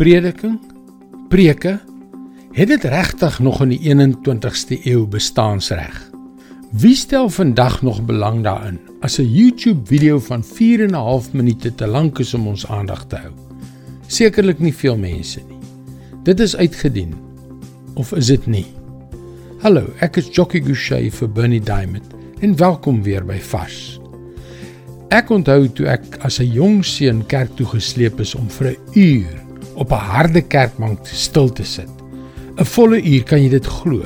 Prediking, preke, het dit regtig nog in die 21ste eeu bestaansreg? Wie stel vandag nog belang daarin as 'n YouTube video van 4 en 'n half minute te lank is om ons aandag te hou? Sekerlik nie veel mense nie. Dit is uitgedien. Of is dit nie? Hallo, ek is Jockey Gouchee vir Bernie Diamond en welkom weer by Vars. Ek onthou toe ek as 'n jong seun kerk toe gesleep is om vir 'n uur op 'n harde kerkbank stil te sit. 'n Volle uur, kan jy dit glo?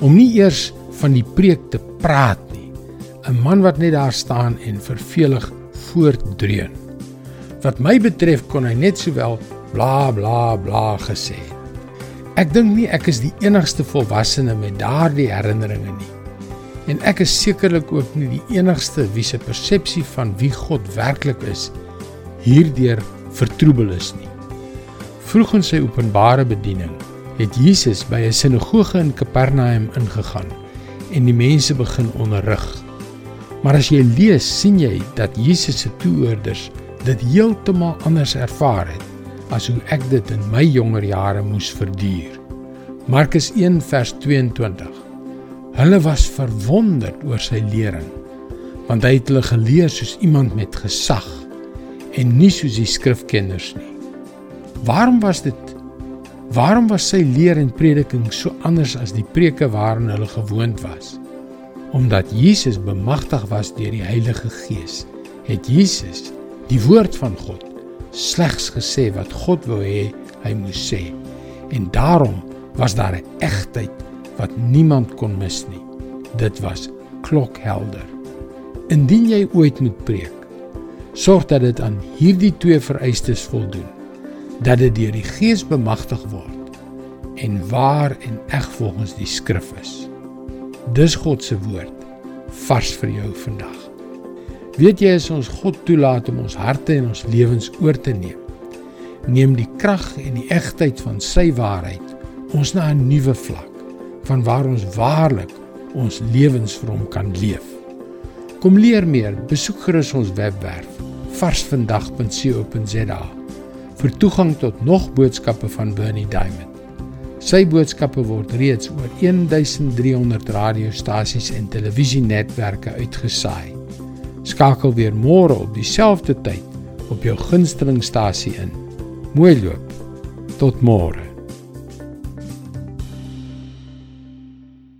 Om nie eers van die preek te praat nie. 'n Man wat net daar staan en vervelig voortdreun. Wat my betref kon hy net sowel bla bla bla gesê. Ek dink nie ek is die enigste volwassene met daardie herinneringe nie en ek is sekerlik ook nie die enigste wie se persepsie van wie God werklik is hierdeur vertroebel is nie. Vroeg in sy openbare bediening het Jesus by 'n sinagoge in Kapernaum ingegaan en die mense begin onderrig. Maar as jy lees, sien jy dat Jesus se toehoorders dit heeltemal anders ervaar het as hoe ek dit in my jonger jare moes verduur. Markus 1 vers 22 Hulle was verwonderd oor sy lering, want hy het hulle geleer soos iemand met gesag en nie soos die skrifkenners nie. Waarom was dit? Waarom was sy leer en prediking so anders as die preke waaraan hulle gewoond was? Omdat Jesus bemagtig was deur die Heilige Gees, het Jesus, die woord van God, slegs gesê wat God wou hê hy moes sê. En daarom was daar 'n egtheid wat niemand kon mis nie. Dit was klokhelder. Indien jy ooit moet preek, sorg dat dit aan hierdie twee vereistes voldoen: dat dit deur die Gees bemagtig word en waar en eg volgens die skrif is. Dis God se woord vars vir jou vandag. Weet jy as ons God toelaat om ons harte en ons lewens oor te neem, neem die krag en die egtheid van sy waarheid ons na 'n nuwe vlak van waar ons waarlik ons lewens vir hom kan leef. Kom leer meer, besoek gerus ons webwerf varsvandag.co.za vir toegang tot nog boodskappe van Bernie Diamond. Sy boodskappe word reeds oor 1300 radiostasies en televisienetwerke uitgesaai. Skakel weer môre op dieselfde tyd op jou gunstelingstasie in. Mooi loop. Tot môre.